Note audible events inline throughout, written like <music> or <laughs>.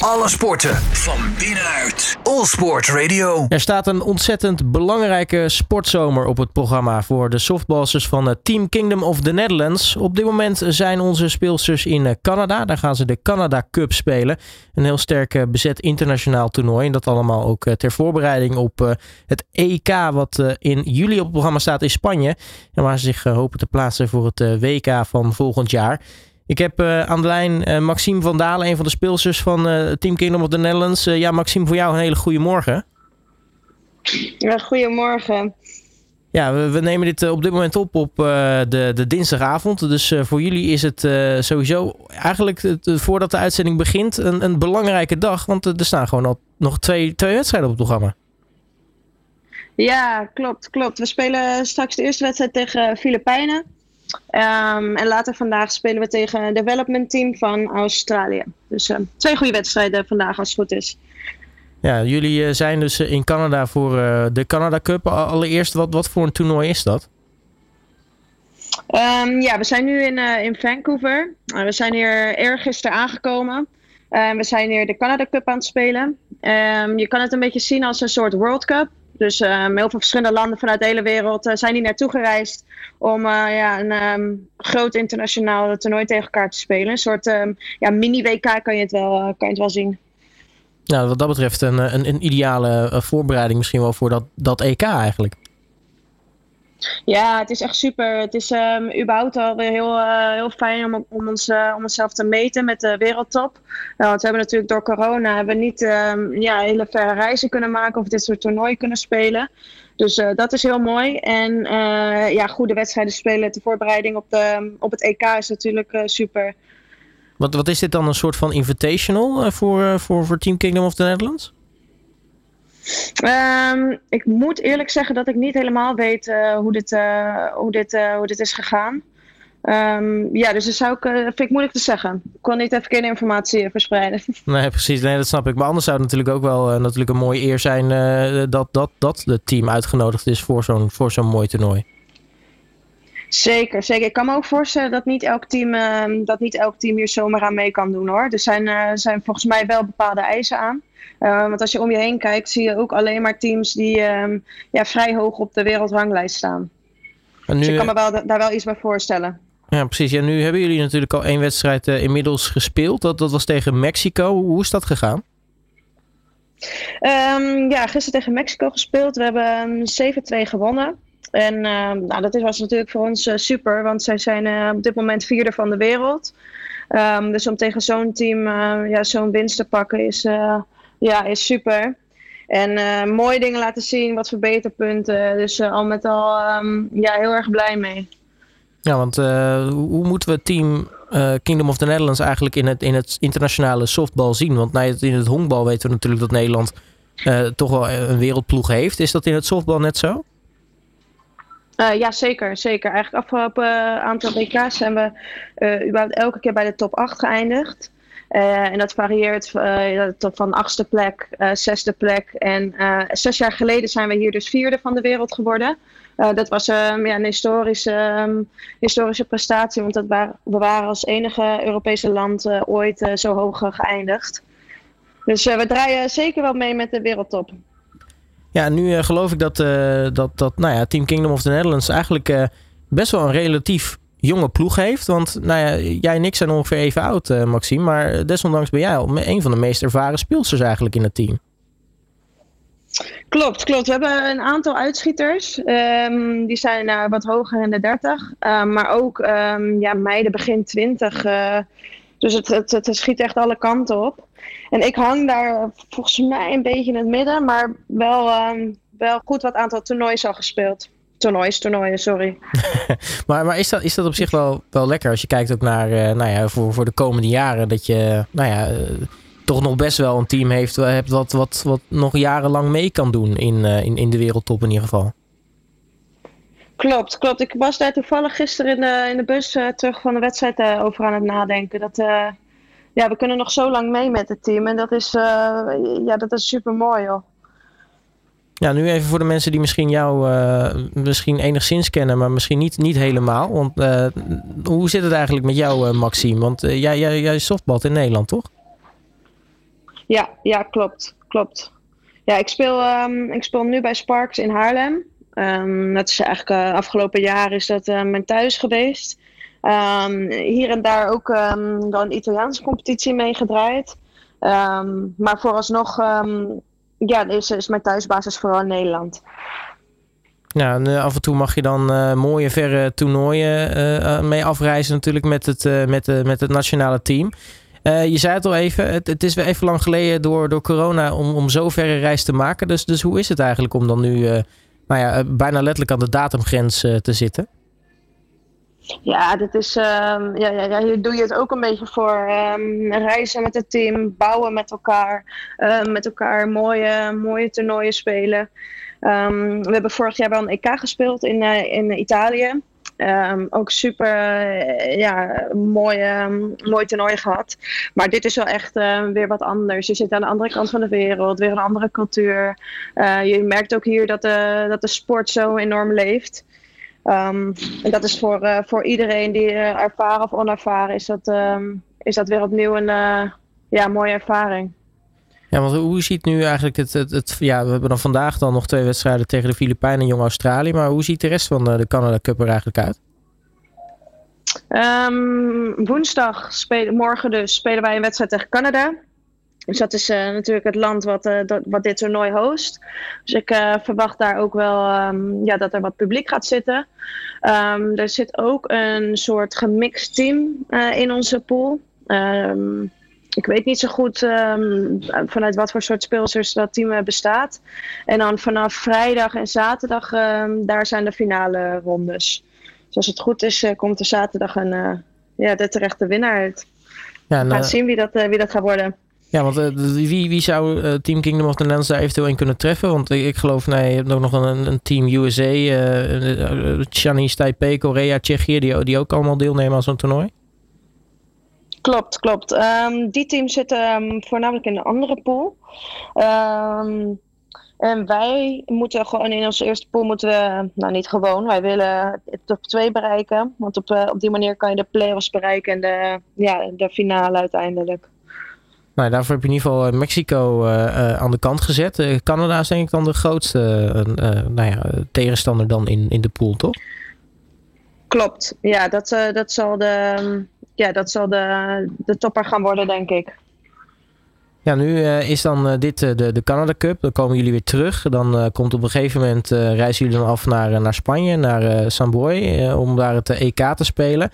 Alle sporten van binnenuit. All Sport Radio. Er staat een ontzettend belangrijke sportzomer op het programma voor de softballers van het Team Kingdom of the Netherlands. Op dit moment zijn onze speelsters in eh, Canada. Daar gaan ze de Canada Cup spelen. Een heel sterk eh, bezet internationaal toernooi. En dat allemaal ook eh, ter voorbereiding op het EK wat in juli op het programma staat in Spanje. En waar ze zich hopen te plaatsen voor het WK van volgend jaar. Ik heb uh, aan de lijn uh, Maxime van Dalen, een van de speelsters van uh, Team Kingdom of the Netherlands. ja, Maxime, voor jou een hele goede morgen. Ja, goedemorgen. Ja, we, we, nemen dit op dit moment op op de, de dinsdagavond. Dus voor jullie is het sowieso eigenlijk voordat de uitzending begint een, een belangrijke dag. Want er staan gewoon al nog twee, twee wedstrijden op het programma. Ja, klopt, klopt. We spelen straks de eerste wedstrijd tegen Filipijnen. Um, en later vandaag spelen we tegen een development team van Australië. Dus uh, twee goede wedstrijden vandaag als het goed is. Ja, jullie uh, zijn dus in Canada voor uh, de Canada Cup. Allereerst, wat, wat voor een toernooi is dat? Um, ja, we zijn nu in, in Vancouver. we zijn hier eergisteren aangekomen. we zijn hier de Canada Cup aan het spelen. Um, je kan het een beetje zien als een soort World Cup. Dus um, heel veel verschillende landen vanuit de hele wereld uh, zijn hier naartoe gereisd om uh, ja, een um, groot internationaal toernooi tegen elkaar te spelen. Een soort um, ja, mini-WK kan je het wel, uh, kan je het wel zien. Nou, wat dat betreft een, een, een ideale voorbereiding misschien wel voor dat, dat EK eigenlijk. Ja, het is echt super. Het is um, überhaupt alweer heel, uh, heel fijn om, om, ons, uh, om onszelf te meten met de wereldtop. Want we hebben natuurlijk door corona hebben niet um, ja, hele verre reizen kunnen maken of dit soort toernooien kunnen spelen. Dus dat is heel mooi. En ja, goede wedstrijden spelen ter voorbereiding op, de, op het EK is natuurlijk super. Wat, wat is dit dan een soort van invitational voor, voor, voor Team Kingdom of the Netherlands? Um, ik moet eerlijk zeggen dat ik niet helemaal weet uh, hoe, dit, uh, hoe, dit, uh, hoe dit is gegaan. Um, ja, dus dat zou ik, vind ik moeilijk te zeggen. Ik kon niet even geen informatie verspreiden. <laughs> Nee, precies. Nee, dat snap ik. Maar anders zou het natuurlijk ook wel natuurlijk een mooie eer zijn dat, dat, dat het team uitgenodigd is voor zo'n, voor zo'n mooi toernooi. Zeker, zeker. Ik kan me ook voorstellen dat niet elk team, uh, dat niet elk team hier zomaar aan mee kan doen hoor. Er zijn, uh, zijn volgens mij wel bepaalde eisen aan. Uh, want als je om je heen kijkt, zie je ook alleen maar teams die ehm, ja, vrij hoog op de wereldranglijst staan. Nu, dus ik kan me wel, daar wel iets bij voorstellen. Ja, precies. Ja, nu hebben jullie natuurlijk al één wedstrijd inmiddels gespeeld. Dat, dat was tegen Mexico. Hoe is dat gegaan? Um, ja, gisteren tegen Mexico gespeeld. We hebben 7-2 gewonnen. En uh, nou, dat was natuurlijk voor ons uh, super, want zij zijn uh, op dit moment vierde van de wereld. Um, dus om tegen zo'n team ja, zo'n winst te pakken is, ja, is super. En mooie dingen laten zien, wat verbeterpunten. Dus al met al um, ja, heel erg blij mee. Ja, want hoe moeten we team Kingdom of the Netherlands eigenlijk in het, in het internationale softbal zien? Want in het honkbal weten we natuurlijk dat Nederland toch wel een wereldploeg heeft. Is dat in het softbal net zo? Uh, ja, zeker, zeker. Eigenlijk afgelopen uh, aantal WK's zijn we uh, überhaupt elke keer bij de top 8 geëindigd. en dat varieert van achtste plek, zesde plek. En zes jaar geleden zijn we hier dus vierde van de wereld geworden. dat was um, ja, een historische, um, historische prestatie, want dat waren, we waren als enige Europese land ooit zo hoog geëindigd. Dus we draaien zeker wel mee met de wereldtop. Ja, nu uh, geloof ik dat, uh, dat, dat nou ja, Team Kingdom of the Netherlands eigenlijk uh, best wel een relatief jonge ploeg heeft. Want nou ja, jij en ik zijn ongeveer even oud, Maxime. Maar desondanks ben jij een van de meest ervaren speelsters eigenlijk in het team. Klopt, klopt. We hebben een aantal uitschieters. Um, die zijn wat hoger in de 30. Uh, maar ook um, ja, meiden begin 20. Uh, dus het, het, het, schiet echt alle kanten op. En ik hang daar volgens mij een beetje in het midden, maar wel, um, wel goed wat aantal toernooien al gespeeld. Toernoois, toernooien, sorry. <laughs> maar maar is, dat, is dat op zich wel, wel lekker als je kijkt ook naar, uh, nou ja, voor, voor de komende jaren, dat je, nou ja, uh, toch nog best wel een team heeft hebt wat, wat, wat nog jarenlang mee kan doen in, uh, in, in de wereldtop in ieder geval. Klopt, klopt. Ik was daar toevallig gisteren in de, in de bus terug van de wedstrijd over aan het nadenken. Dat, ja, we kunnen nog zo lang mee met het team. En dat is, uh, ja, dat is super mooi hoor. Ja, nu even voor de mensen die misschien jou uh, misschien enigszins kennen, maar misschien niet, niet helemaal. Want uh, hoe zit het eigenlijk met jou, Maxime? Want jij, jij, jij softbalt in Nederland, toch? Ja, ja, klopt. Klopt. Ja, ik speel, um, ik speel nu bij Sparks in Haarlem. Um, dat is eigenlijk uh, afgelopen jaar is dat uh, mijn thuis geweest. Um, hier en daar ook um, dan een Italiaanse competitie meegedraaid. maar vooralsnog ja, is, is mijn thuisbasis vooral Nederland. Ja, en uh, af en toe mag je dan uh, mooie verre toernooien uh, mee afreizen natuurlijk met het, met, met het nationale team. je zei het al even, het, het, is weer even lang geleden door, door corona om, om zo verre reis te maken. Dus, dus hoe is het eigenlijk om dan nu nou ja, bijna letterlijk aan de datumgrens te zitten? Ja, dit is, um, ja, ja, ja, hier doe je het ook een beetje voor. Um, reizen met het team, bouwen met elkaar, uh, met elkaar mooie, mooie toernooien spelen. We hebben vorig jaar wel een EK gespeeld in, uh, in Italië. Ook super uh, ja, mooi, um, mooi toernooi gehad. Maar dit is wel echt weer wat anders. Je zit aan de andere kant van de wereld, weer een andere cultuur. Uh, je merkt ook hier dat de, dat de sport zo enorm leeft. Um, en dat is voor, uh, voor iedereen die uh, ervaren of onervaren, is dat, um, is dat weer opnieuw een uh, ja, mooie ervaring. Ja, want hoe ziet nu eigenlijk het, het, het, Ja, we hebben dan vandaag dan nog twee wedstrijden tegen de Filipijnen en Jong Australië. Maar hoe ziet de rest van de, de Canada Cup er eigenlijk uit? Um, woensdag, spelen, morgen dus, spelen wij een wedstrijd tegen Canada. Dus dat is uh, natuurlijk het land wat, uh, dat, wat dit toernooi host. Dus ik uh, verwacht daar ook wel um, ja, dat er wat publiek gaat zitten. Um, er zit ook een soort gemixt team in onze pool. Um, ik weet niet zo goed vanuit wat voor soort speelsters dat team bestaat. En dan vanaf vrijdag en zaterdag, daar zijn de finale rondes. Dus als het goed is, komt er zaterdag een, ja, de terechte winnaar uit. Ja, We gaan zien wie dat, wie dat gaat worden. Ja, want uh, wie, wie zou uh, Team Kingdom of the Netherlands daar eventueel in kunnen treffen? Want ik, geloof, nee, je hebt ook nog een, een Team USA, uh, Chinese Taipei, Korea, Tsjechië, die, ook allemaal deelnemen aan zo'n toernooi. Klopt, klopt. Um, die teams zitten um, voornamelijk in een andere pool. Um, en wij moeten gewoon in onze eerste pool moeten we, nou niet gewoon, wij willen top 2 bereiken. Want op, op die manier kan je de play-offs bereiken en de, ja, de finale uiteindelijk. Nou, daarvoor heb je in ieder geval Mexico uh, uh, aan de kant gezet. Canada is denk ik dan de grootste nou ja, tegenstander dan in, in de pool, toch? Klopt. Ja, dat, dat zal, de, ja, dat zal de, de topper gaan worden, denk ik. Ja, nu is dan dit de, de Canada Cup. Dan komen jullie weer terug. Dan komt op een gegeven moment reizen jullie dan af naar, naar Spanje, naar San Boy, om daar het EK te spelen.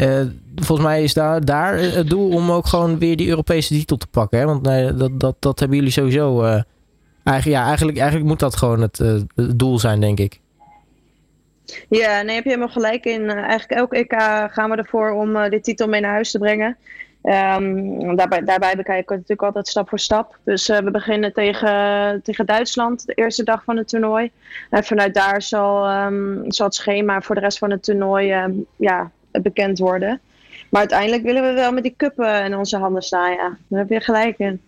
Uh, volgens mij is daar, daar het doel om ook gewoon weer die Europese titel te pakken. Hè? Want nee, dat, dat, dat hebben jullie sowieso. Uh, eigenlijk, ja, eigenlijk, eigenlijk moet dat gewoon het, doel zijn, denk ik. Ja, nee, heb je helemaal gelijk in. eigenlijk elke EK gaan we ervoor om dit titel mee naar huis te brengen. Um, daarbij, daarbij bekijken we natuurlijk altijd stap voor stap. Dus we beginnen tegen, tegen Duitsland, de eerste dag van het toernooi. En vanuit daar zal, um, zal het schema voor de rest van het toernooi um, ja, bekend worden. Maar uiteindelijk willen we wel met die cuppen in onze handen staan. Ja, daar heb je gelijk in.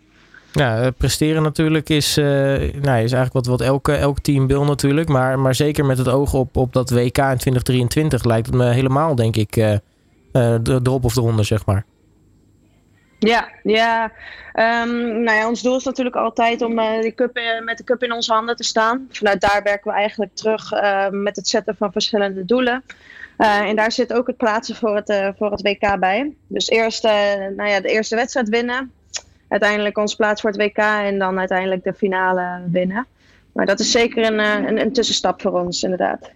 Ja, eh, presteren natuurlijk is, uh, nou, is eigenlijk wat, wat elke, elk team wil natuurlijk. Maar, maar zeker met het oog op, op dat WK in 2023 lijkt het me helemaal, denk ik, de drop of de ronde, zeg maar. Ja, ja. Um, nou ja, ons doel is natuurlijk altijd om uh, die cup, met de cup in onze handen te staan. Vanuit daar werken we eigenlijk terug uh, met het zetten van verschillende doelen. Uh, en daar zit ook het plaatsen voor het, voor het WK bij. Dus eerst nou ja, de eerste wedstrijd winnen. Uiteindelijk ons plaats voor het WK en dan uiteindelijk de finale winnen. Maar dat is zeker een, een, een tussenstap voor ons, inderdaad.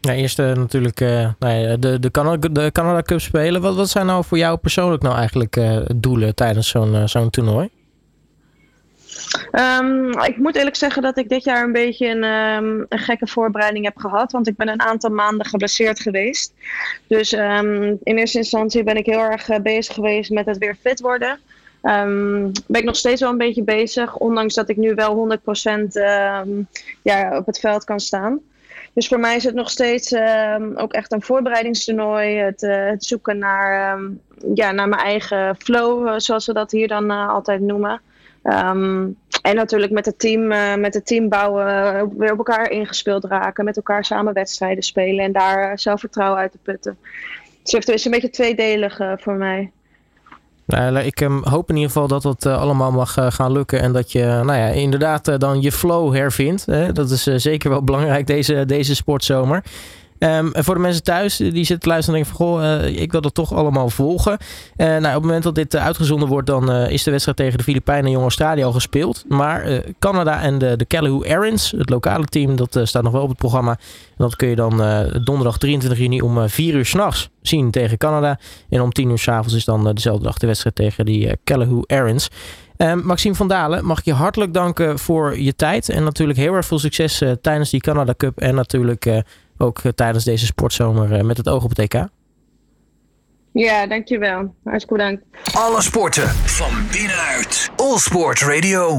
Ja, eerst uh, natuurlijk uh, nou de, de, Canada, de Canada Cup spelen. Wat, wat zijn nou voor jou persoonlijk nou eigenlijk uh, doelen tijdens zo'n zo'n toernooi? Um, ik moet eerlijk zeggen dat ik dit jaar een beetje een, um, een, gekke voorbereiding heb gehad. Want ik ben een aantal maanden geblesseerd geweest. Dus um, in eerste instantie ben ik heel erg bezig geweest met het weer fit worden. Ben ik nog steeds wel een beetje bezig, ondanks dat ik nu wel 100% um, ja, op het veld kan staan. Dus voor mij is het nog steeds um, ook echt een voorbereidingstoernooi. Het, uh, het zoeken naar, um, ja, naar mijn eigen flow, uh, zoals we dat hier dan uh, altijd noemen. Um, en natuurlijk met het team, met het team bouwen, weer op elkaar ingespeeld raken, met elkaar samen wedstrijden spelen en daar zelfvertrouwen uit te putten. Dus het is een beetje tweedelig voor mij. Nou, ik um, hoop in ieder geval dat dat uh, allemaal mag uh, gaan lukken. En dat je nou ja, inderdaad dan je flow hervindt. Dat is zeker wel belangrijk deze, deze sportzomer. Um, voor de mensen thuis die zitten luisteren en denken van... Goh, ik wil dat toch allemaal volgen. nou, op het moment dat dit uitgezonden wordt... dan is de wedstrijd tegen de Filipijnen en Jong Australië al gespeeld. Maar Canada en de, de Calahoo Arons, het lokale team... dat staat nog wel op het programma. En dat kun je dan donderdag 23 juni om 4 uur s'nachts zien tegen Canada. En om 10 uur s'avonds is dan dezelfde dag de wedstrijd tegen die Calahoo Arons. Um, Maxime van Dalen, mag ik je hartelijk danken voor je tijd. En natuurlijk heel erg veel succes tijdens die Canada Cup. En natuurlijk ook tijdens deze sportzomer met het oog op het EK. Ja, dankjewel. Hartstikke bedankt. Alle sporten van binnenuit. All Sport Radio.